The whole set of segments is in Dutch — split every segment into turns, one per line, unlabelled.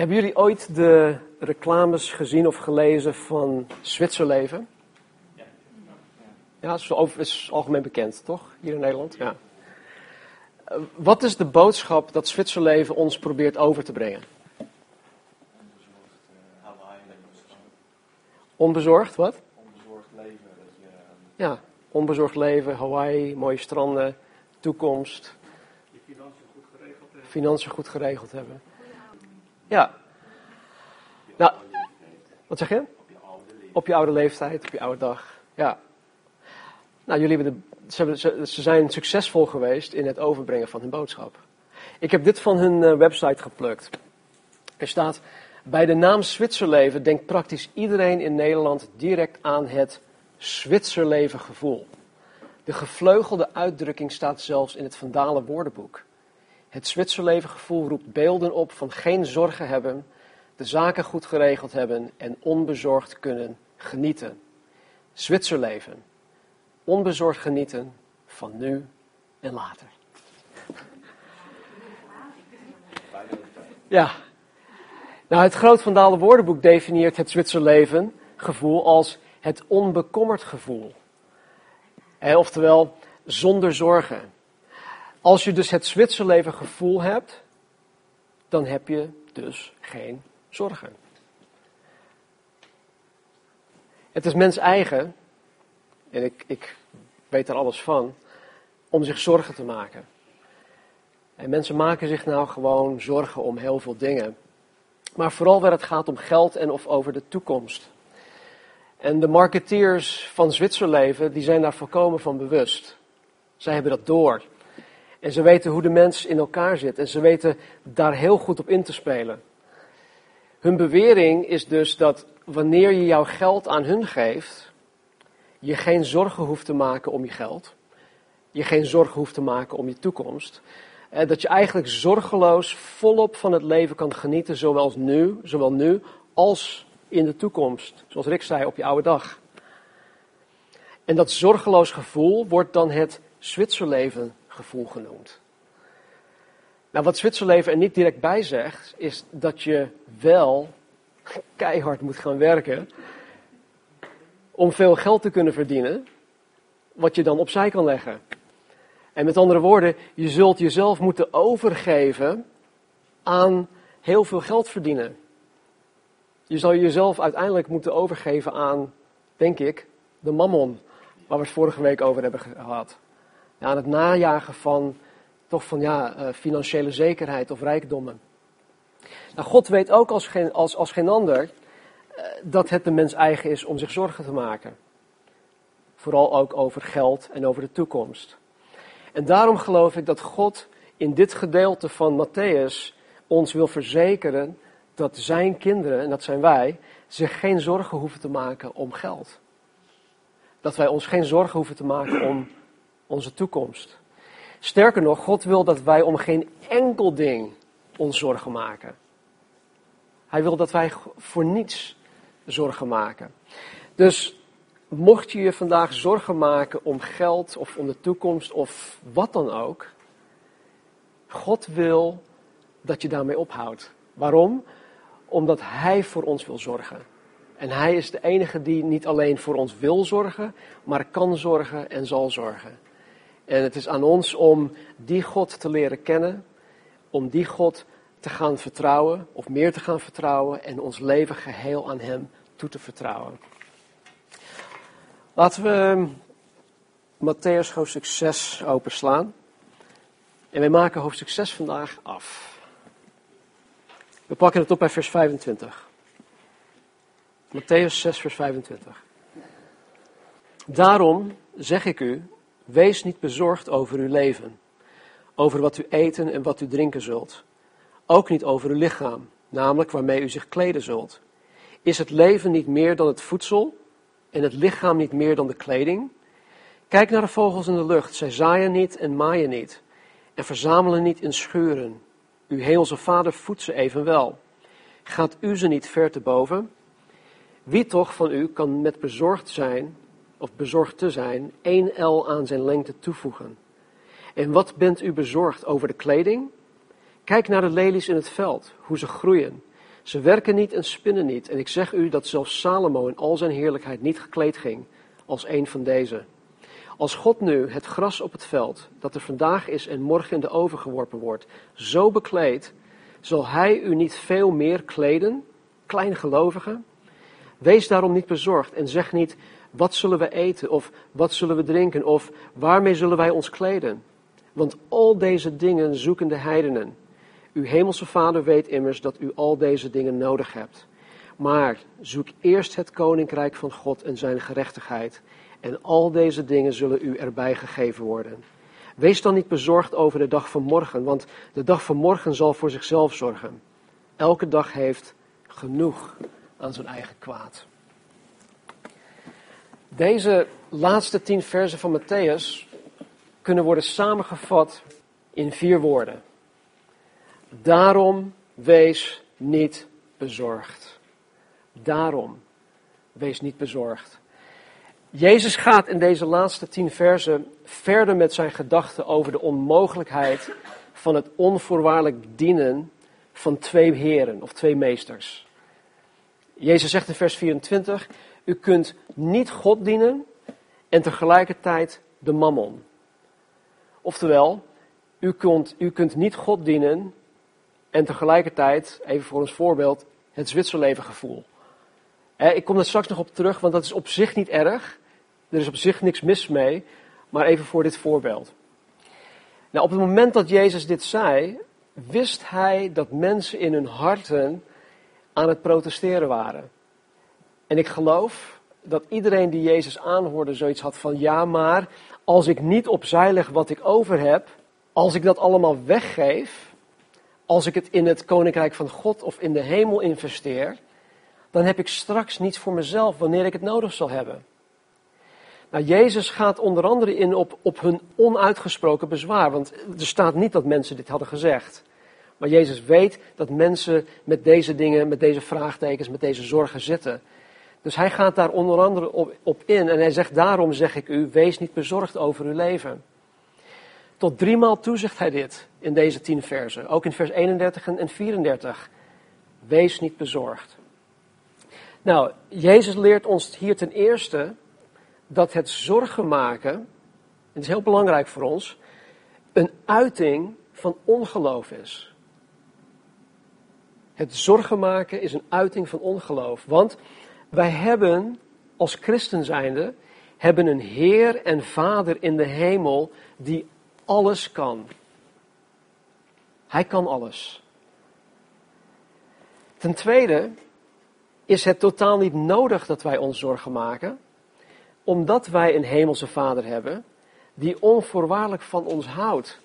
Hebben jullie ooit de reclames gezien of gelezen van Zwitserleven? Ja, het is, over, is algemeen bekend, toch? Hier in Nederland? Ja. Uh, wat is de boodschap dat Zwitserleven ons probeert over te brengen? Onbezorgd, wat?
Onbezorgd leven. Dat je,
Ja, onbezorgd leven, Hawaii, mooie stranden, toekomst,
je financiën goed geregeld hebt.
financiën goed geregeld hebben. Ja. Nou, wat zeg je?
Op je oude
leeftijd, op je oude dag. Ja. Nou, jullie hebben- ze, ze zijn succesvol geweest in het overbrengen van hun boodschap. Ik heb dit van hun eh, website geplukt. Er staat, bij de naam Zwitserleven denkt praktisch iedereen in Nederland direct aan het Zwitserleven gevoel. De gevleugelde uitdrukking staat zelfs in het Vandalen woordenboek. Het Zwitserleven gevoel roept beelden op van geen zorgen hebben, de zaken goed geregeld hebben en onbezorgd kunnen genieten. Zwitserleven. Onbezorgd genieten van nu en later. Ja. Nou, het Groot Van Dalen woordenboek definieert het Zwitserleven gevoel als het onbekommerd gevoel. Oftewel, zonder zorgen. Als je dus het Zwitserleven gevoel hebt, dan heb je dus geen zorgen. Het is mens eigen, en ik, ik weet er alles van, om zich zorgen te maken. En mensen maken zich nou gewoon zorgen om heel veel dingen. Maar vooral waar het gaat om geld en of over de toekomst. En de marketeers van Zwitserleven, die zijn daar volkomen van bewust. Zij hebben dat door. En ze weten hoe de mens in elkaar zit. En ze weten daar heel goed op in te spelen. Hun bewering is dus dat wanneer je jouw geld aan hun geeft, je geen zorgen hoeft te maken om je geld. Je geen zorgen hoeft te maken om je toekomst. Eh, dat je eigenlijk zorgeloos volop van het leven kan genieten, zowel nu, zowel nu als in de toekomst. Zoals Rick zei, op je oude dag. En dat zorgeloos gevoel wordt dan het Zwitserleven gevoel genoemd. Nou, wat Zwitserleven er niet direct bij zegt, is dat je wel keihard moet gaan werken om veel geld te kunnen verdienen, wat je dan opzij kan leggen. En met andere woorden, je zult jezelf moeten overgeven aan heel veel geld verdienen. Je zal jezelf uiteindelijk moeten overgeven aan, denk ik, de mammon, waar we het vorige week over hebben gehad. Aan het najagen van toch van ja, uh, financiële zekerheid of rijkdommen. Nou, God weet ook als geen, als, als geen ander uh, dat het de mens eigen is om zich zorgen te maken. Vooral ook over geld en over de toekomst. En daarom geloof ik dat God in dit gedeelte van Matthäus ons wil verzekeren dat zijn kinderen, en dat zijn wij, zich geen zorgen hoeven te maken om geld. Dat wij ons geen zorgen hoeven te maken om onze toekomst. Sterker nog, God wil dat wij om geen enkel ding ons zorgen maken. Hij wil dat wij voor niets zorgen maken. Dus mocht je je vandaag zorgen maken om geld of om de toekomst of wat dan ook, God wil dat je daarmee ophoudt. Waarom? Omdat Hij voor ons wil zorgen. En Hij is de enige die niet alleen voor ons wil zorgen, maar kan zorgen en zal zorgen. En het is aan ons om die God te leren kennen, om die God te gaan vertrouwen, of meer te gaan vertrouwen, en ons leven geheel aan Hem toe te vertrouwen. Laten we Matthäus hoofdstuk 6 openslaan. En wij maken hoofdstuk 6 vandaag af. We pakken het op bij vers 25. Matthäus 6, vers 25. Daarom zeg ik u, wees niet bezorgd over uw leven, over wat u eten en wat u drinken zult. Ook niet over uw lichaam, namelijk waarmee u zich kleden zult. Is het leven niet meer dan het voedsel en het lichaam niet meer dan de kleding? Kijk naar de vogels in de lucht, zij zaaien niet en maaien niet en verzamelen niet in schuren. Uw hemelse vader voedt ze evenwel. Gaat u ze niet ver te boven? Wie toch van u kan met bezorgd zijn, of bezorgd te zijn, één L aan zijn lengte toevoegen? En wat bent u bezorgd over de kleding? Kijk naar de lelies in het veld, hoe ze groeien. Ze werken niet en spinnen niet. En ik zeg u dat zelfs Salomo in al zijn heerlijkheid niet gekleed ging als een van deze. Als God nu het gras op het veld, dat er vandaag is en morgen in de oven geworpen wordt, zo bekleedt, zal hij u niet veel meer kleden, kleingelovigen? Wees daarom niet bezorgd en zeg niet, wat zullen we eten of wat zullen we drinken of waarmee zullen wij ons kleden? Want al deze dingen zoeken de heidenen. Uw hemelse Vader weet immers dat u al deze dingen nodig hebt. Maar zoek eerst het koninkrijk van God en zijn gerechtigheid. En al deze dingen zullen u erbij gegeven worden. Wees dan niet bezorgd over de dag van morgen, want de dag van morgen zal voor zichzelf zorgen. Elke dag heeft genoeg aan zijn eigen kwaad. Deze laatste tien versen van Matthäus kunnen worden samengevat in vier woorden. Daarom wees niet bezorgd. Daarom wees niet bezorgd. Jezus gaat in deze laatste tien versen verder met zijn gedachten over de onmogelijkheid van het onvoorwaardelijk dienen van twee heren of twee meesters. Jezus zegt in vers 24: U kunt niet God dienen en tegelijkertijd de mammon. Oftewel, u kunt, u kunt niet God dienen en tegelijkertijd, even voor ons voorbeeld, het Zwitserlevengevoel. Ik kom daar straks nog op terug, want dat is op zich niet erg. Er is op zich niks mis mee, maar even voor dit voorbeeld. Nou, op het moment dat Jezus dit zei, wist hij dat mensen in hun harten aan het protesteren waren. En ik geloof dat iedereen die Jezus aanhoorde zoiets had van ja, maar als ik niet opzij leg wat ik over heb, als ik dat allemaal weggeef, als ik het in het koninkrijk van God of in de hemel investeer, dan heb ik straks niets voor mezelf wanneer ik het nodig zal hebben. Nou, Jezus gaat onder andere in op, op hun onuitgesproken bezwaar, want er staat niet dat mensen dit hadden gezegd. Maar Jezus weet dat mensen met deze dingen, met deze vraagtekens, met deze zorgen zitten. Dus hij gaat daar onder andere op, op in en hij zegt, daarom zeg ik u, wees niet bezorgd over uw leven. Tot driemaal toe zegt hij dit in deze tien versen, ook in vers 31 en 34. Wees niet bezorgd. Nou, Jezus leert ons hier ten eerste dat het zorgen maken, en het is heel belangrijk voor ons, een uiting van ongeloof is. Het zorgen maken is een uiting van ongeloof. Want wij hebben als christen zijnde, hebben een Heer en Vader in de hemel die alles kan. Hij kan alles. Ten tweede is het totaal niet nodig dat wij ons zorgen maken, omdat wij een hemelse Vader hebben die onvoorwaardelijk van ons houdt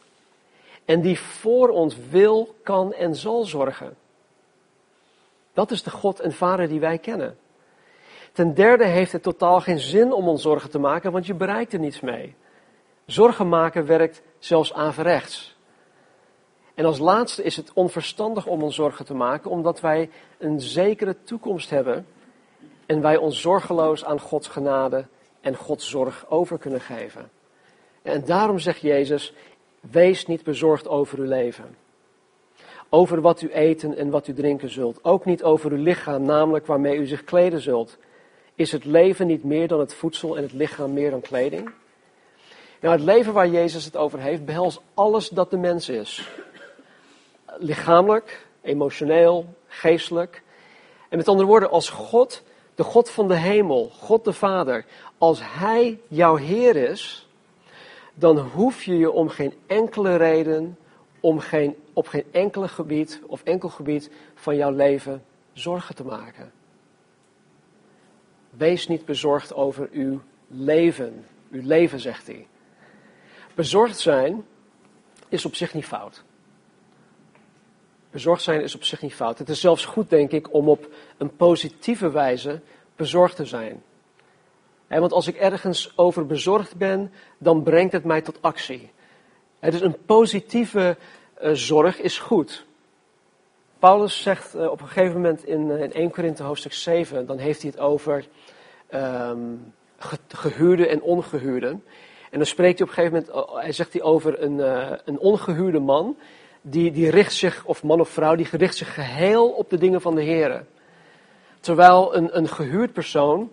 en die voor ons wil, kan en zal zorgen. Dat is de God en Vader die wij kennen. Ten derde heeft het totaal geen zin om ons zorgen te maken, want je bereikt er niets mee. Zorgen maken werkt zelfs averechts. En als laatste is het onverstandig om ons zorgen te maken, omdat wij een zekere toekomst hebben en wij ons zorgeloos aan Gods genade en Gods zorg over kunnen geven. En daarom zegt Jezus, wees niet bezorgd over uw leven. Over wat u eten en wat u drinken zult. Ook niet over uw lichaam, namelijk waarmee u zich kleden zult. Is het leven niet meer dan het voedsel en het lichaam meer dan kleding? Nou, het leven waar Jezus het over heeft, behelst alles dat de mens is. Lichamelijk, emotioneel, geestelijk. En met andere woorden, als God, de God van de hemel, God de Vader, als Hij jouw Heer is, dan hoef je je om geen enkele reden, om geen, op geen enkele gebied of enkel gebied van jouw leven zorgen te maken. Wees niet bezorgd over uw leven. Uw leven, zegt hij. Bezorgd zijn is op zich niet fout. Bezorgd zijn is op zich niet fout. Het is zelfs goed, denk ik, om op een positieve wijze bezorgd te zijn. want als ik ergens over bezorgd ben, dan brengt het mij tot actie. Dus een positieve uh, zorg is goed. Paulus zegt uh, op een gegeven moment in, uh, in 1 Korinthe hoofdstuk 7, dan heeft hij het over um, gehuurde en ongehuurde. En dan spreekt hij op een gegeven moment, hij zegt hij over een, een ongehuurde man die, die richt zich, of man of vrouw, die richt zich geheel op de dingen van de Heer. Terwijl een, een gehuurd persoon,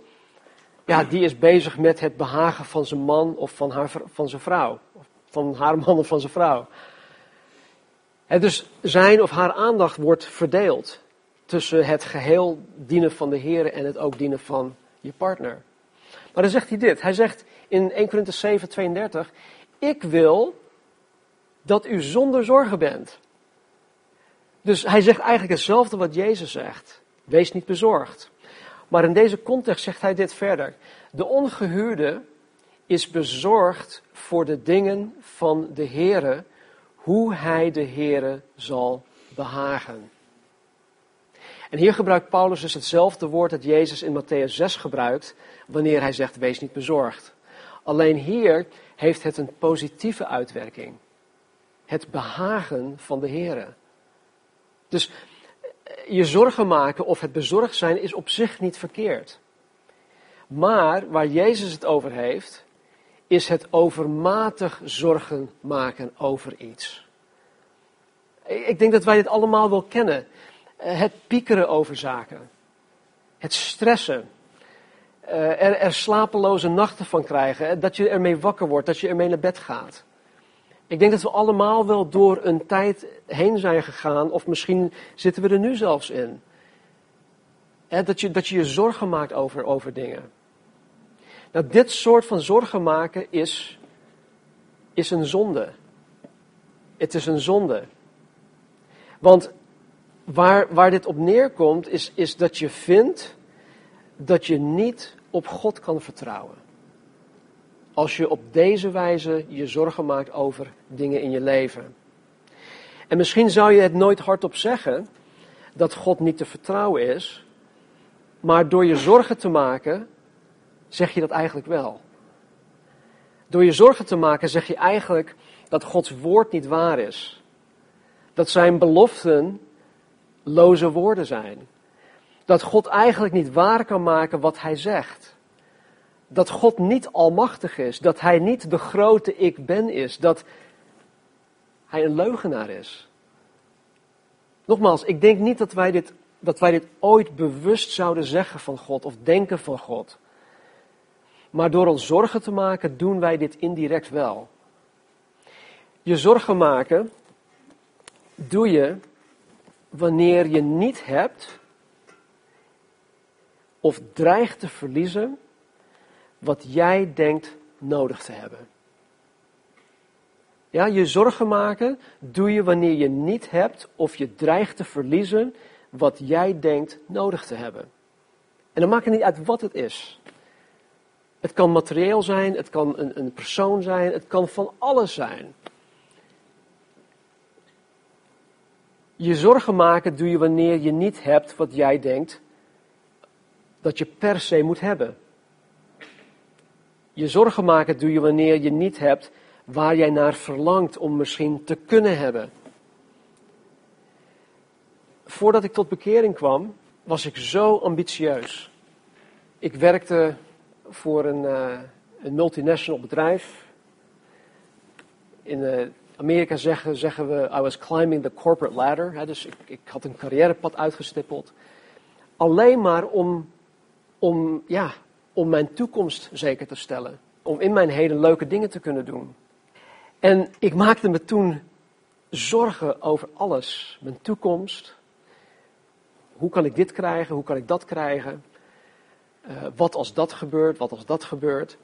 ja, die is bezig met het behagen van zijn man of van, haar, van zijn vrouw. Of van haar man of van zijn vrouw. Dus zijn of haar aandacht wordt verdeeld tussen het geheel dienen van de Heer en het ook dienen van je partner. Maar dan zegt hij dit. Hij zegt in 1 Corinthians 7, 32, ik wil dat u zonder zorgen bent. Dus hij zegt eigenlijk hetzelfde wat Jezus zegt. Wees niet bezorgd. Maar in deze context zegt hij dit verder. De ongehuurde is bezorgd voor de dingen van de Heere, hoe hij de Heere zal behagen. En hier gebruikt Paulus dus hetzelfde woord dat Jezus in Matthäus 6 gebruikt, wanneer hij zegt wees niet bezorgd. Alleen hier heeft het een positieve uitwerking. Het behagen van de Heer. Dus eh, je zorgen maken of het bezorgd zijn is op zich niet verkeerd. Maar waar Jezus het over heeft, is het overmatig zorgen maken over iets. Ik denk dat wij dit allemaal wel kennen. Eh, het piekeren over zaken. Het stressen. Eh, er, er slapeloze nachten van krijgen. Dat je ermee wakker wordt, dat je ermee naar bed gaat. Ik denk dat we allemaal wel door een tijd heen zijn gegaan, of misschien zitten we er nu zelfs in. dat, je, dat je je zorgen maakt over, over dingen. Nou, dit soort van zorgen maken is, is een zonde. Het is een zonde. Want waar, waar dit op neerkomt, is, is dat je vindt dat je niet op God kan vertrouwen. Als je op deze wijze je zorgen maakt over dingen in je leven. En misschien zou je het nooit hardop zeggen dat God niet te vertrouwen is, maar door je zorgen te maken, zeg je dat eigenlijk wel. Door je zorgen te maken zeg je eigenlijk dat Gods woord niet waar is. Dat zijn beloften loze woorden zijn. Dat God eigenlijk niet waar kan maken wat hij zegt. Dat God niet almachtig is. Dat hij niet de grote ik ben is. Dat hij een leugenaar is. Nogmaals, ik denk niet dat wij dit, dat wij dit ooit bewust zouden zeggen van God of denken van God. Maar door ons zorgen te maken doen wij dit indirect wel. Je zorgen maken doe je wanneer je niet hebt of dreigt te verliezen wat jij denkt nodig te hebben. Ja, je zorgen maken doe je wanneer je niet hebt of je dreigt te verliezen wat jij denkt nodig te hebben. En dan maakt het niet uit wat het is. Het kan materieel zijn, het kan een, een persoon zijn, het kan van alles zijn. Je zorgen maken doe je wanneer je niet hebt wat jij denkt dat je per se moet hebben. Je zorgen maken doe je wanneer je niet hebt waar jij naar verlangt om misschien te kunnen hebben. Voordat ik tot bekering kwam, was ik zo ambitieus. Ik werkte voor een, uh, een multinational bedrijf. In uh, Amerika zeggen, zeggen we, I was climbing the corporate ladder. Dus ik, ik had een carrièrepad uitgestippeld. Alleen maar om, om, ja, om mijn toekomst zeker te stellen. Om in mijn heden leuke dingen te kunnen doen. En ik maakte me toen zorgen over alles. Mijn toekomst. Hoe kan ik dit krijgen? Hoe kan ik dat krijgen? Uh, wat als dat gebeurt? Wat als dat gebeurt?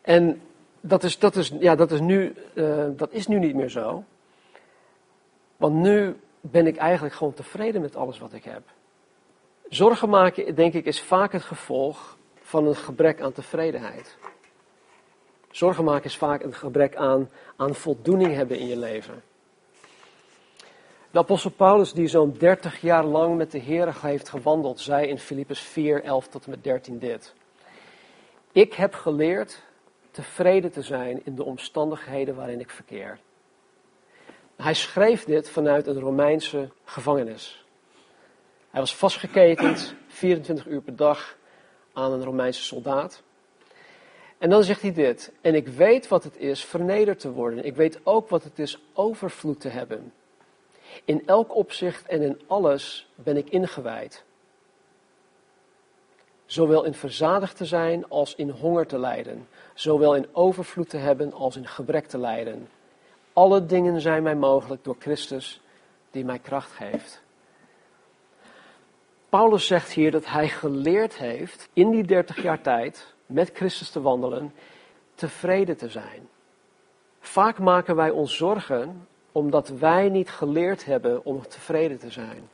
En dat is, dat is, ja, dat is, nu, uh, dat is nu niet meer zo. Want nu ben ik eigenlijk gewoon tevreden met alles wat ik heb. Zorgen maken, denk ik, is vaak het gevolg van een gebrek aan tevredenheid. Zorgen maken is vaak een gebrek aan, aan voldoening hebben in je leven. De apostel Paulus, die zo'n 30 jaar lang met de Heer heeft gewandeld, zei in Filippus 4, 11 tot en met 13 dit. Ik heb geleerd tevreden te zijn in de omstandigheden waarin ik verkeer. Hij schreef dit vanuit een Romeinse gevangenis. Hij was vastgeketend 24 uur per dag aan een Romeinse soldaat. En dan zegt hij dit. En ik weet wat het is vernederd te worden. Ik weet ook wat het is overvloed te hebben. In elk opzicht en in alles ben ik ingewijd. Zowel in verzadigd te zijn als in honger te lijden. Zowel in overvloed te hebben als in gebrek te lijden. Alle dingen zijn mij mogelijk door Christus die mij kracht geeft. Paulus zegt hier dat hij geleerd heeft in die 30 jaar tijd met Christus te wandelen, tevreden te zijn. Vaak maken wij ons zorgen omdat wij niet geleerd hebben om tevreden te zijn.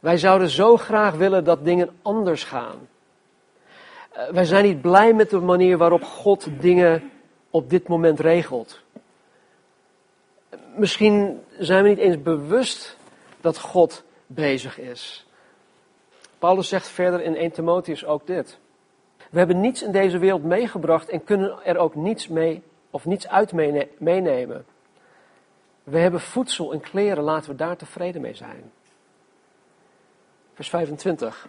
Wij zouden zo graag willen dat dingen anders gaan. Eh, wij zijn niet blij met de manier waarop God dingen op dit moment regelt. Misschien zijn we niet eens bewust dat God bezig is. Paulus zegt verder in 1 Timotheus ook dit. We hebben niets in deze wereld meegebracht en kunnen er ook niets mee of niets uit meenemen. We hebben voedsel en kleren, laten we daar tevreden mee zijn. Vers 25.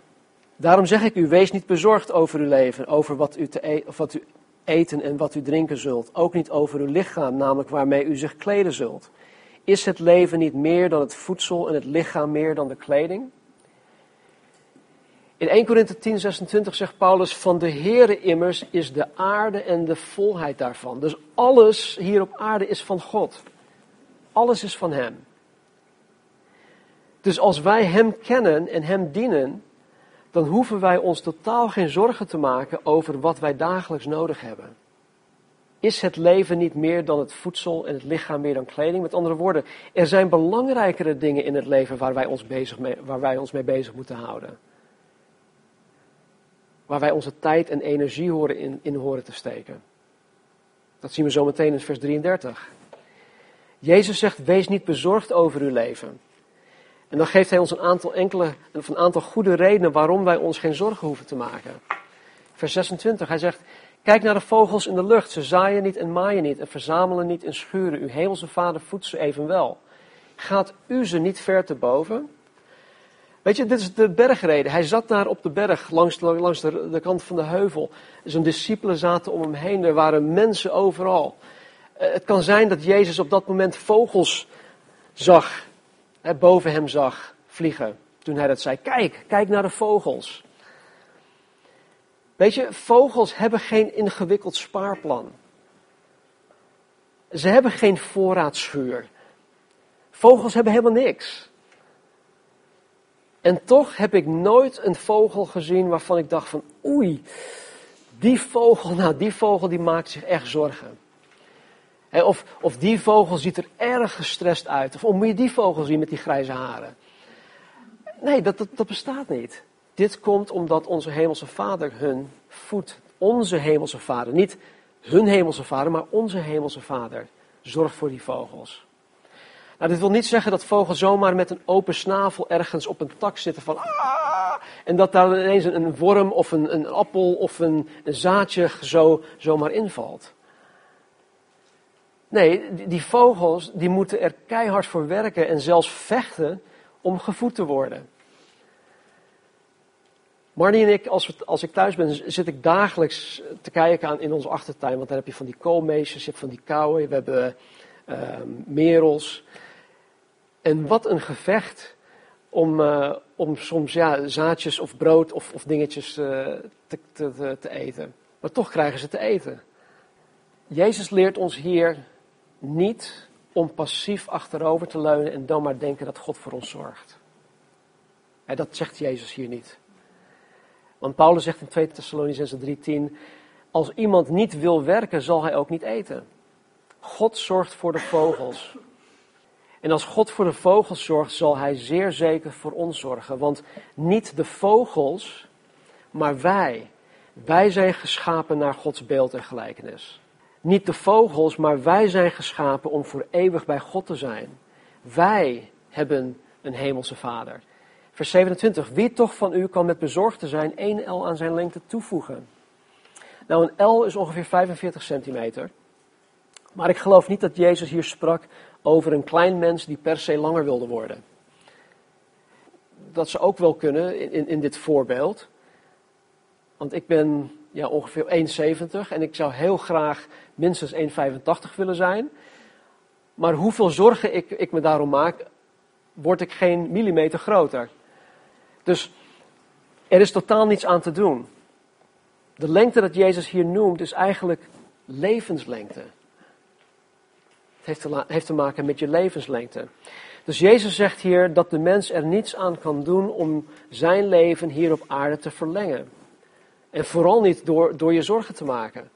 Daarom zeg ik u, wees niet bezorgd over uw leven, over wat u, te e wat u eten en wat u drinken zult. Ook niet over uw lichaam, namelijk waarmee u zich kleden zult. Is het leven niet meer dan het voedsel en het lichaam meer dan de kleding? In 1 Korinthe 10, 26 zegt Paulus, van de Heere immers is de aarde en de volheid daarvan. Dus alles hier op aarde is van God. Alles is van Hem. Dus als wij Hem kennen en Hem dienen, dan hoeven wij ons totaal geen zorgen te maken over wat wij dagelijks nodig hebben. Is het leven niet meer dan het voedsel en het lichaam meer dan kleding? Met andere woorden, er zijn belangrijkere dingen in het leven waar wij ons, bezig mee, waar wij ons mee bezig moeten houden. Waar wij onze tijd en energie horen in, in horen te steken. Dat zien we zo meteen in vers 33. Jezus zegt, wees niet bezorgd over uw leven. En dan geeft hij ons een aantal, enkele, een aantal goede redenen waarom wij ons geen zorgen hoeven te maken. Vers 26, hij zegt, kijk naar de vogels in de lucht. Ze zaaien niet en maaien niet en verzamelen niet en schuren. Uw hemelse vader voedt ze evenwel. Gaat u ze niet ver te boven? Weet je, dit is de bergreden. Hij zat daar op de berg, langs, langs de, de kant van de heuvel. Zijn discipelen zaten om hem heen, er waren mensen overal. Eh, het kan zijn dat Jezus op dat moment vogels zag, hè, boven hem zag vliegen. Toen hij dat zei, kijk, kijk naar de vogels. Weet je, vogels hebben geen ingewikkeld spaarplan. Ze hebben geen voorraadschuur. Vogels hebben helemaal niks. En toch heb ik nooit een vogel gezien waarvan ik dacht van oei, die vogel, nou die vogel die maakt zich echt zorgen. Of, of die vogel ziet er erg gestrest uit. Of, moet je die vogel zien met die grijze haren? Nee, dat, dat, dat bestaat niet. Dit komt omdat onze hemelse vader hun voedt. Onze hemelse vader. Niet hun hemelse vader, maar onze hemelse vader zorgt voor die vogels. Nou, dit wil niet zeggen dat vogels zomaar met een open snavel ergens op een tak zitten van ah, en dat daar ineens een worm of een, een appel of een, een zaadje zo, zomaar invalt. Nee, die vogels die moeten er keihard voor werken en zelfs vechten om gevoed te worden. Marnie en ik, als, als ik thuis ben, zit ik dagelijks te kijken aan in onze achtertuin. Want daar heb je van die koolmeesjes, je hebt van die kauwen, we hebben uh, merels. En wat een gevecht om, uh, om soms ja, zaadjes of brood of, of dingetjes uh, te, te, te eten. Maar toch krijgen ze te eten. Jezus leert ons hier niet om passief achterover te leunen en dan maar denken dat God voor ons zorgt. dat zegt Jezus hier niet. Want Paulus zegt in 2 Thessalonicenzen 3:10, als iemand niet wil werken, zal hij ook niet eten. God zorgt voor de vogels. En als God voor de vogels zorgt, zal hij zeer zeker voor ons zorgen. Want niet de vogels, maar wij. Wij zijn geschapen naar Gods beeld en gelijkenis. Niet de vogels, maar wij zijn geschapen om voor eeuwig bij God te zijn. Wij hebben een hemelse vader. Vers 27. Wie toch van u kan met bezorgd te zijn één L aan zijn lengte toevoegen? Nou, een L is ongeveer 45 centimeter. Maar ik geloof niet dat Jezus hier sprak over een klein mens die per se langer wilde worden. Dat ze ook wel kunnen in, in, in dit voorbeeld. Want ik ben ja, ongeveer 1,70 en ik zou heel graag minstens 1,85 willen zijn. Maar hoeveel zorgen ik, ik me daarom maak, word ik geen millimeter groter. Dus er is totaal niets aan te doen. De lengte dat Jezus hier noemt is eigenlijk levenslengte. Het heeft te, heeft te maken met je levenslengte. Dus Jezus zegt hier dat de mens er niets aan kan doen om zijn leven hier op aarde te verlengen. En vooral niet door, door je zorgen te maken.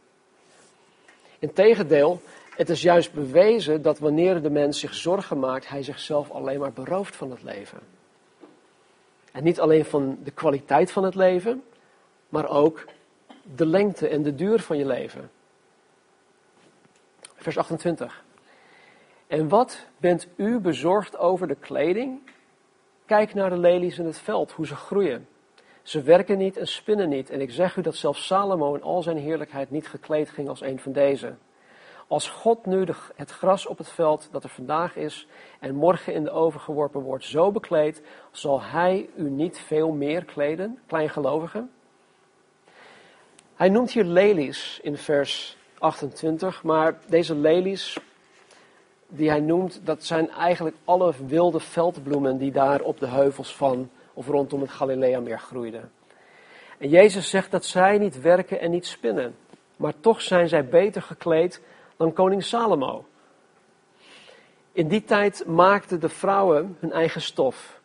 Integendeel, het is juist bewezen dat wanneer de mens zich zorgen maakt, hij zichzelf alleen maar berooft van het leven. En niet alleen van de kwaliteit van het leven, maar ook de lengte en de duur van je leven. Vers 28. En wat bent u bezorgd over de kleding? Kijk naar de lelies in het veld, hoe ze groeien. Ze werken niet en spinnen niet. En ik zeg u dat zelfs Salomo in al zijn heerlijkheid niet gekleed ging als een van deze. Als God nu het gras op het veld dat er vandaag is en morgen in de oven geworpen wordt zo bekleedt, zal hij u niet veel meer kleden, kleingelovigen? Hij noemt hier lelies in vers 28, maar deze lelies die hij noemt, dat zijn eigenlijk alle wilde veldbloemen die daar op de heuvels van of rondom het Galileameer groeiden. En Jezus zegt dat zij niet werken en niet spinnen, maar toch zijn zij beter gekleed dan koning Salomo. In die tijd maakten de vrouwen hun eigen stof.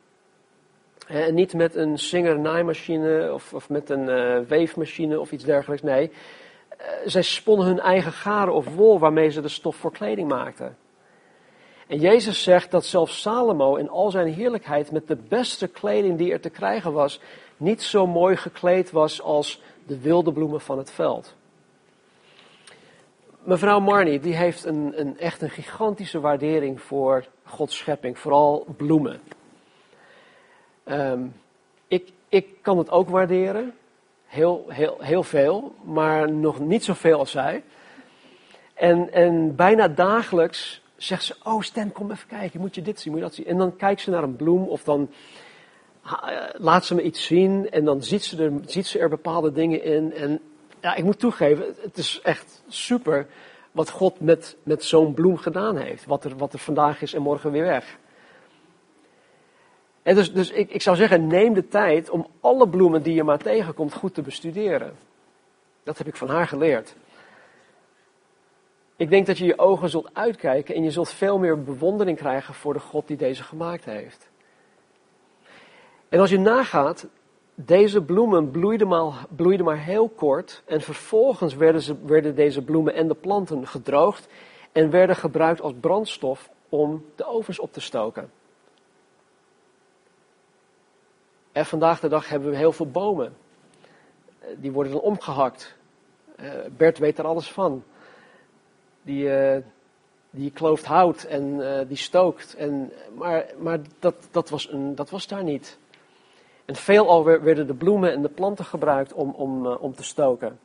En niet met een singer-naaimachine of, of met een uh, weefmachine of iets dergelijks. Nee, uh, zij sponnen hun eigen garen of wol waarmee ze de stof voor kleding maakten. En Jezus zegt dat zelfs Salomo in al zijn heerlijkheid met de beste kleding die er te krijgen was, niet zo mooi gekleed was als de wilde bloemen van het veld. Mevrouw Marnie, die heeft een, een, echt een gigantische waardering voor Gods schepping, vooral bloemen. Um, ik, ik kan het ook waarderen, heel, heel, heel veel, maar nog niet zoveel als zij. En, en bijna dagelijks zegt ze, oh Stan, kom even kijken, moet je dit zien, moet je dat zien. En dan kijkt ze naar een bloem of dan laat ze me iets zien en dan ziet ze er, ziet ze er bepaalde dingen in. En ja, ik moet toegeven, het is echt super wat God met, met zo'n bloem gedaan heeft. Wat er, wat er vandaag is en morgen weer weg. En dus dus ik, ik zou zeggen, neem de tijd om alle bloemen die je maar tegenkomt goed te bestuderen. Dat heb ik van haar geleerd. Ik denk dat je je ogen zult uitkijken en je zult veel meer bewondering krijgen voor de God die deze gemaakt heeft. En als je nagaat, deze bloemen bloeiden maar, bloeiden maar heel kort en vervolgens werden, ze, werden deze bloemen en de planten gedroogd en werden gebruikt als brandstof om de ovens op te stoken. En vandaag de dag hebben we heel veel bomen. Die worden dan omgehakt. Eh, Bert weet er alles van die, uh, die klooft hout en uh, die stookt. En, maar maar dat, dat, was een, dat was daar niet. En veelal werden de bloemen en de planten gebruikt om, om, uh, om te stoken.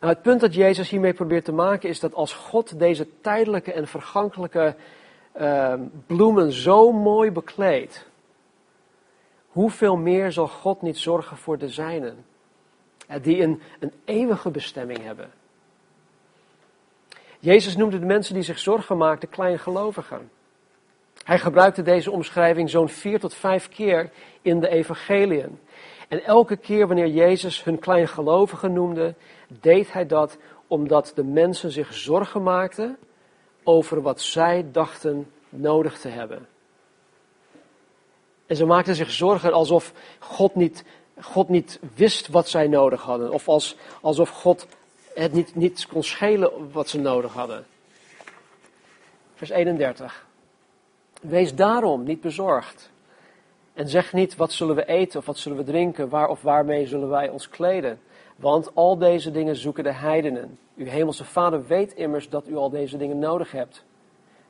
Nou, het punt dat Jezus hiermee probeert te maken is dat als God deze tijdelijke en vergankelijke ehm, bloemen zo mooi bekleedt, hoeveel meer zal God niet zorgen voor de zijnen, die een, een eeuwige bestemming hebben. Jezus noemde de mensen die zich zorgen maakten kleingelovigen. Hij gebruikte deze omschrijving zo'n vier tot vijf keer in de evangeliën. En elke keer wanneer Jezus hun kleingelovigen noemde, deed hij dat omdat de mensen zich zorgen maakten over wat zij dachten nodig te hebben. En ze maakten zich zorgen alsof God niet, God niet wist wat zij nodig hadden. Of als, alsof God het niet, niet kon schelen wat ze nodig hadden. Vers 31. Wees daarom niet bezorgd. En zeg niet, wat zullen we eten of wat zullen we drinken, waar of waarmee zullen wij ons kleden. Want al deze dingen zoeken de heidenen. Uw hemelse vader weet immers dat u al deze dingen nodig hebt.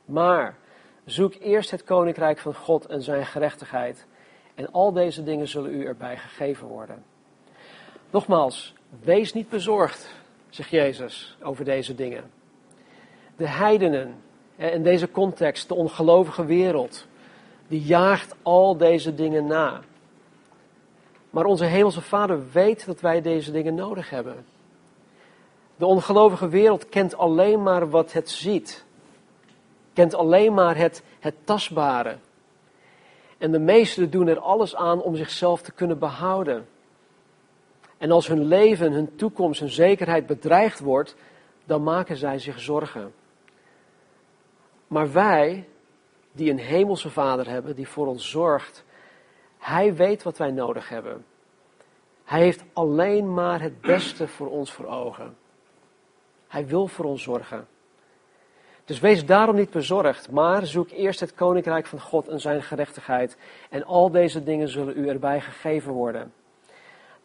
Maar zoek eerst het koninkrijk van God en zijn gerechtigheid. En al deze dingen zullen u erbij gegeven worden. Nogmaals, wees niet bezorgd zegt Jezus over deze dingen. De heidenen, in deze context, de ongelovige wereld, die jaagt al deze dingen na. Maar onze Hemelse Vader weet dat wij deze dingen nodig hebben. De ongelovige wereld kent alleen maar wat het ziet. Kent alleen maar het, het tastbare. En de meesten doen er alles aan om zichzelf te kunnen behouden. En als hun leven, hun toekomst, hun zekerheid bedreigd wordt, dan maken zij zich zorgen. Maar wij, die een hemelse Vader hebben, die voor ons zorgt, Hij weet wat wij nodig hebben. Hij heeft alleen maar het beste voor ons voor ogen. Hij wil voor ons zorgen. Dus wees daarom niet bezorgd, maar zoek eerst het koninkrijk van God en zijn gerechtigheid. En al deze dingen zullen u erbij gegeven worden.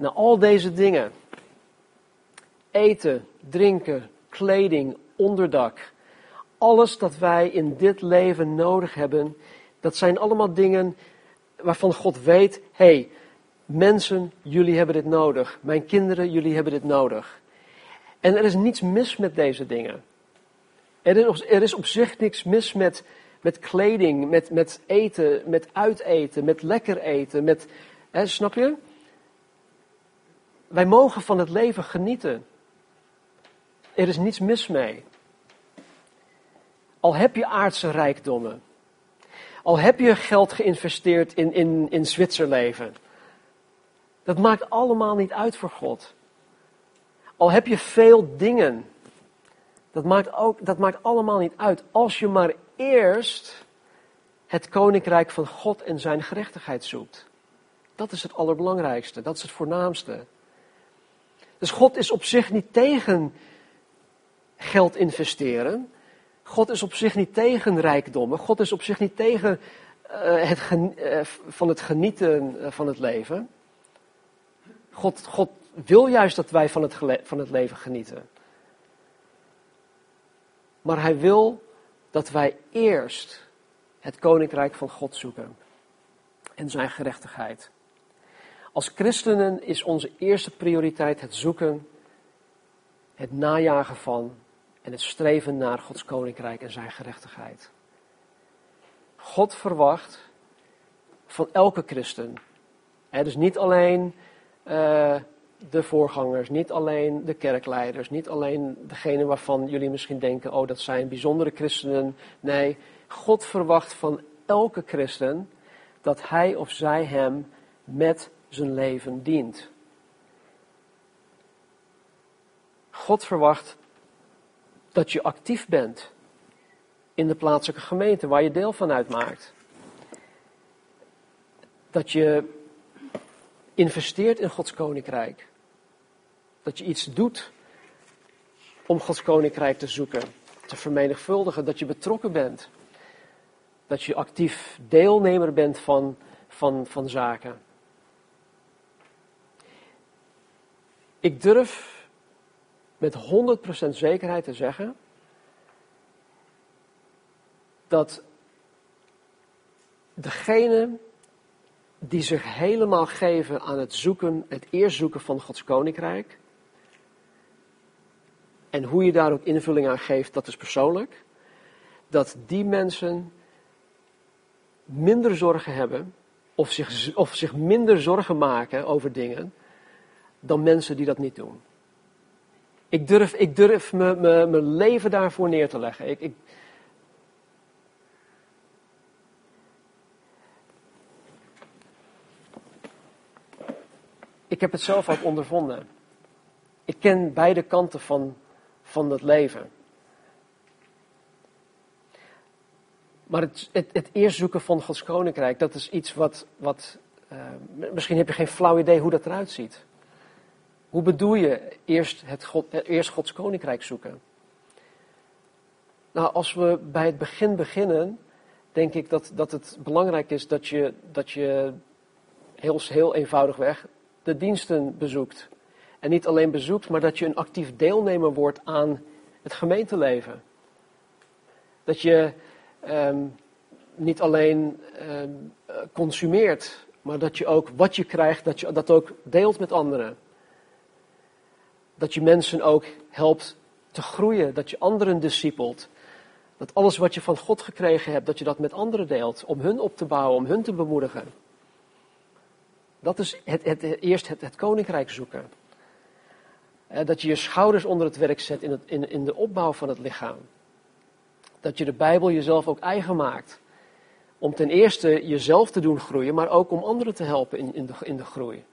Na al deze dingen, eten, drinken, kleding, onderdak, alles dat wij in dit leven nodig hebben, dat zijn allemaal dingen waarvan God weet, hé, hey, mensen, jullie hebben dit nodig. Mijn kinderen, jullie hebben dit nodig. En er is niets mis met deze dingen. Er is, er is op zich niks mis met, met kleding, met, met eten, met uiteten, met lekker eten, met, hè, snap je? Wij mogen van het leven genieten. Er is niets mis mee. Al heb je aardse rijkdommen. Al heb je geld geïnvesteerd in, in, in Zwitserleven. Dat maakt allemaal niet uit voor God. Al heb je veel dingen. Dat maakt, ook, dat maakt allemaal niet uit. Als je maar eerst het koninkrijk van God en zijn gerechtigheid zoekt. Dat is het allerbelangrijkste. Dat is het voornaamste. Dus God is op zich niet tegen geld investeren. God is op zich niet tegen rijkdommen. God is op zich niet tegen uh, het uh, van het genieten uh, van het leven. God, God wil juist dat wij van het, van het leven genieten. Maar hij wil dat wij eerst het koninkrijk van God zoeken en zijn gerechtigheid. Als christenen is onze eerste prioriteit het zoeken, het najagen van en het streven naar Gods koninkrijk en zijn gerechtigheid. God verwacht van elke christen, dus niet alleen uh, de voorgangers, niet alleen de kerkleiders, niet alleen degene waarvan jullie misschien denken, oh dat zijn bijzondere christenen. Nee, God verwacht van elke christen dat hij of zij hem met zijn leven dient. God verwacht dat je actief bent in de plaatselijke gemeente waar je deel van uitmaakt. Dat je investeert in Gods koninkrijk. Dat je iets doet om Gods koninkrijk te zoeken, te vermenigvuldigen, dat je betrokken bent. Dat je actief deelnemer bent van, van, van zaken. Ik durf met 100% zekerheid te zeggen dat degene die zich helemaal geven aan het zoeken, het eerst zoeken van Gods koninkrijk, en hoe je daar ook invulling aan geeft, dat is persoonlijk, dat die mensen minder zorgen hebben, of zich, of zich minder zorgen maken over dingen, dan mensen die dat niet doen. Ik durf, ik durf mijn leven daarvoor neer te leggen. Ik, ik, ik heb het zelf ook ondervonden. Ik ken beide kanten van, van het leven. Maar het, het, het eerst zoeken van Gods koninkrijk, dat is iets wat, wat uh, misschien heb je geen flauw idee hoe dat eruit ziet. Hoe bedoel je eerst, het God, eerst Gods koninkrijk zoeken? Nou, als we bij het begin beginnen, denk ik dat, dat het belangrijk is dat je, dat je heel, heel eenvoudigweg de diensten bezoekt. En niet alleen bezoekt, maar dat je een actief deelnemer wordt aan het gemeenteleven. Dat je um, niet alleen um, consumeert, maar dat je ook wat je krijgt, dat je dat ook deelt met anderen. Dat je mensen ook helpt te groeien, dat je anderen discipelt. Dat alles wat je van God gekregen hebt, dat je dat met anderen deelt, om hun op te bouwen, om hun te bemoedigen. Dat is het, het, eerst het, het koninkrijk zoeken. Dat je je schouders onder het werk zet in, het, in, in de opbouw van het lichaam. Dat je de Bijbel jezelf ook eigen maakt. Om ten eerste jezelf te doen groeien, maar ook om anderen te helpen in, in, de, in de groei.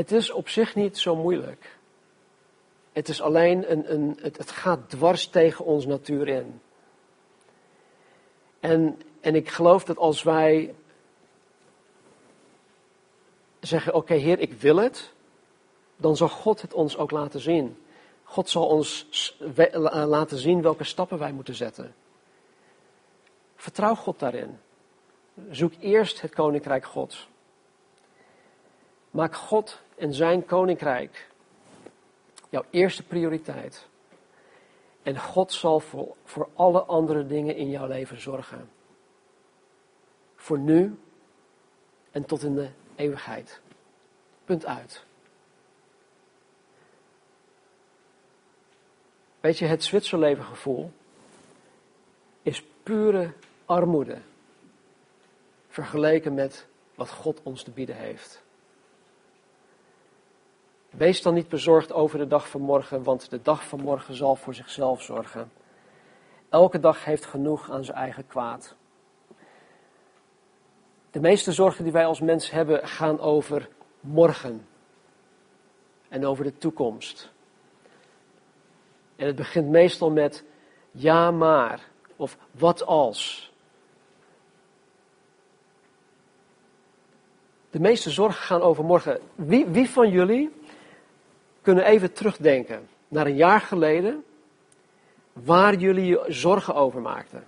Het is op zich niet zo moeilijk. Het is alleen een, een het, het gaat dwars tegen ons natuur in. En, en ik geloof dat als wij zeggen: Oké, Heer, ik wil het, dan zal God het ons ook laten zien. God zal ons laten zien welke stappen wij moeten zetten. Vertrouw God daarin. Zoek eerst het koninkrijk Gods. Maak God en zijn koninkrijk jouw eerste prioriteit. En God zal voor, voor alle andere dingen in jouw leven zorgen. Voor nu en tot in de eeuwigheid. Punt uit. Weet je, het Zwitserleven gevoel is pure armoede vergeleken met wat God ons te bieden heeft. Wees dan niet bezorgd over de dag van morgen, want de dag van morgen zal voor zichzelf zorgen. Elke dag heeft genoeg aan zijn eigen kwaad. De meeste zorgen die wij als mens hebben gaan over morgen en over de toekomst. En het begint meestal met ja maar of wat als. De meeste zorgen gaan over morgen. Wie, wie van jullie kunnen even terugdenken naar een jaar geleden waar jullie je zorgen over maakten?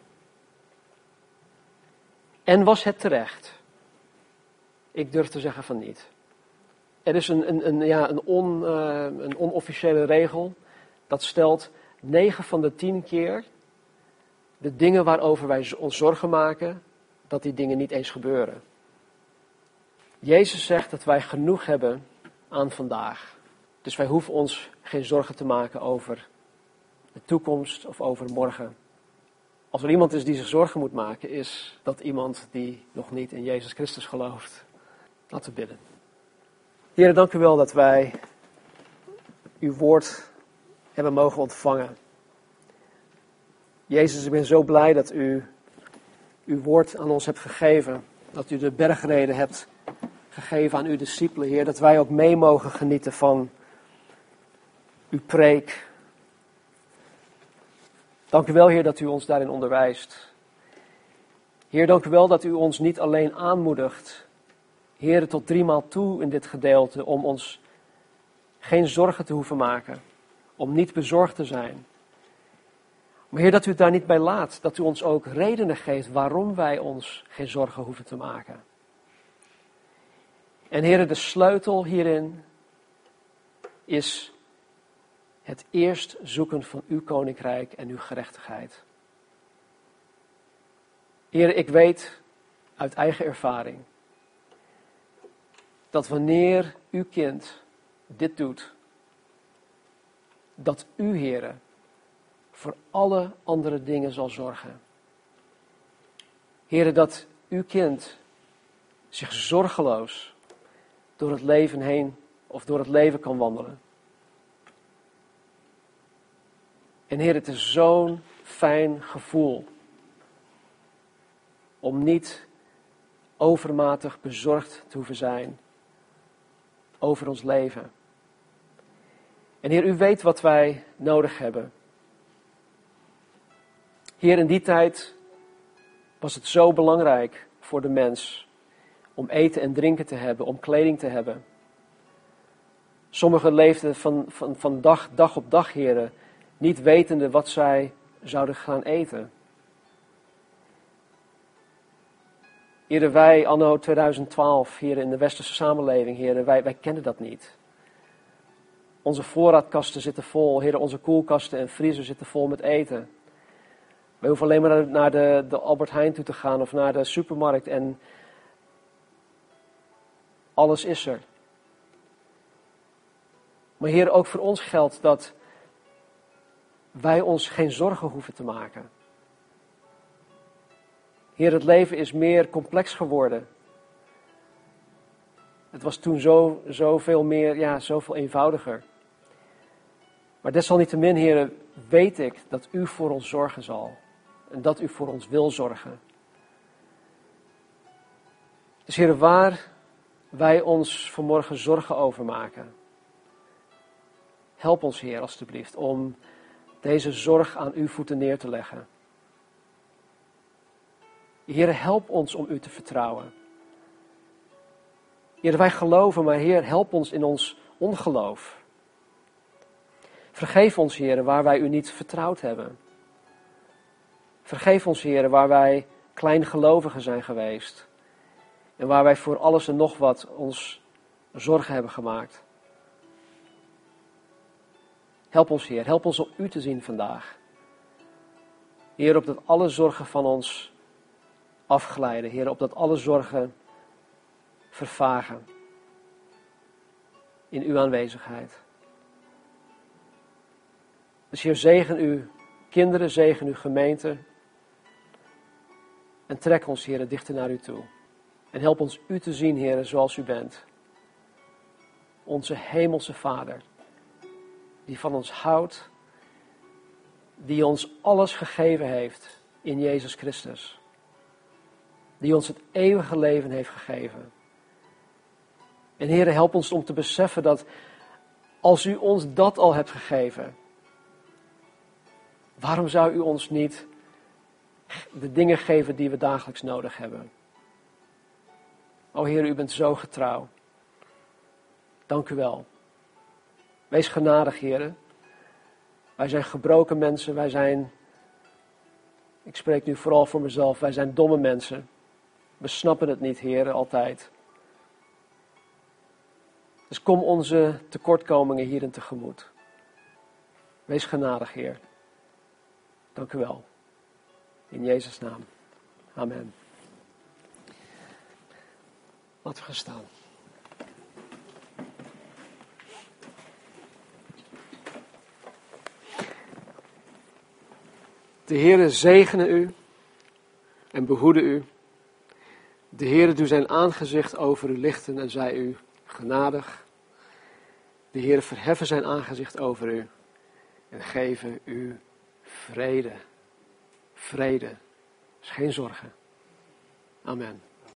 En was het terecht? Ik durf te zeggen van niet. Er is een, een, een ja, een, on, uh, een onofficiële regel dat stelt 9 van de 10 keer de dingen waarover wij ons zorgen maken, dat die dingen niet eens gebeuren. Jezus zegt dat wij genoeg hebben aan vandaag. Dus wij hoeven ons geen zorgen te maken over de toekomst of over morgen. Als er iemand is die zich zorgen moet maken, is dat iemand die nog niet in Jezus Christus gelooft. Laten we bidden. Heer, dank u wel dat wij uw woord hebben mogen ontvangen. Jezus, ik ben zo blij dat u uw woord aan ons hebt gegeven. Dat u de bergreden hebt gegeven aan uw discipelen, Heer. Dat wij ook mee mogen genieten van uw preek. Dank u wel, Heer, dat u ons daarin onderwijst. Heer, dank u wel dat u ons niet alleen aanmoedigt, Heer, tot driemaal toe in dit gedeelte, om ons geen zorgen te hoeven maken om niet bezorgd te zijn. Maar Heer, dat u het daar niet bij laat, dat u ons ook redenen geeft waarom wij ons geen zorgen hoeven te maken. En Heer, de sleutel hierin is het eerst zoeken van uw koninkrijk en uw gerechtigheid. Heer, ik weet uit eigen ervaring dat wanneer uw kind dit doet, dat u, heren, voor alle andere dingen zal zorgen. Heren, dat uw kind zich zorgeloos door het leven heen of door het leven kan wandelen. En Heer, het is zo'n fijn gevoel om niet overmatig bezorgd te hoeven zijn over ons leven. En Heer, u weet wat wij nodig hebben. Heer, in die tijd was het zo belangrijk voor de mens om eten en drinken te hebben, om kleding te hebben. Sommigen leefden van, van, van dag, dag op dag, heren, niet wetende wat zij zouden gaan eten. Heren, wij anno 2012, hier in de westerse samenleving, heren, wij, wij kennen dat niet. Onze voorraadkasten zitten vol. Heren, onze koelkasten en vriezer zitten vol met eten. We hoeven alleen maar naar de, de Albert Heijn toe te gaan of naar de supermarkt en alles is er. Maar Heer, ook voor ons geldt dat wij ons geen zorgen hoeven te maken. Heer, het leven is meer complex geworden. Het was toen zo, zoveel meer, ja, zoveel eenvoudiger. Maar desalniettemin, heren, weet ik dat u voor ons zorgen zal. En dat u voor ons wil zorgen. Dus Heer, waar wij ons vanmorgen zorgen over maken. Help ons, Heer, alstublieft, om deze zorg aan uw voeten neer te leggen. Heer, help ons om u te vertrouwen. Heer, wij geloven, maar Heer, help ons in ons ongeloof. Vergeef ons, Heer, waar wij u niet vertrouwd hebben. Vergeef ons, Heer, waar wij kleingelovigen zijn geweest. En waar wij voor alles en nog wat ons zorgen hebben gemaakt. Help ons, Heer. Help ons om U te zien vandaag. Heer, op dat alle zorgen van ons afglijden. Heer, op dat alle zorgen vervagen. In Uw aanwezigheid. Dus Heer, zegen uw kinderen, zegen uw gemeente. En trek ons, Heer, dichter naar U toe. En help ons U te zien, Heer, zoals U bent. Onze hemelse Vader, die van ons houdt, die ons alles gegeven heeft in Jezus Christus. Die ons het eeuwige leven heeft gegeven. En Heer, help ons om te beseffen dat als U ons dat al hebt gegeven, waarom zou U ons niet de dingen geven die we dagelijks nodig hebben? O Heer, U bent zo getrouw. Dank u wel. Wees genadig, Heer. Wij zijn gebroken mensen, wij zijn, ik spreek nu vooral voor mezelf, wij zijn domme mensen. We snappen het niet, Heer, altijd. Dus kom onze tekortkomingen hierin tegemoet. Wees genadig, Heer. Dank u wel. In Jezus' naam. Amen. Laten we gaan staan. De Heere zegene u en behoede u. De Heere doet zijn aangezicht over u lichten en zij u genadig. De Heere verheffen zijn aangezicht over u en geven u vrede. Vrede. Dus geen zorgen. Amen.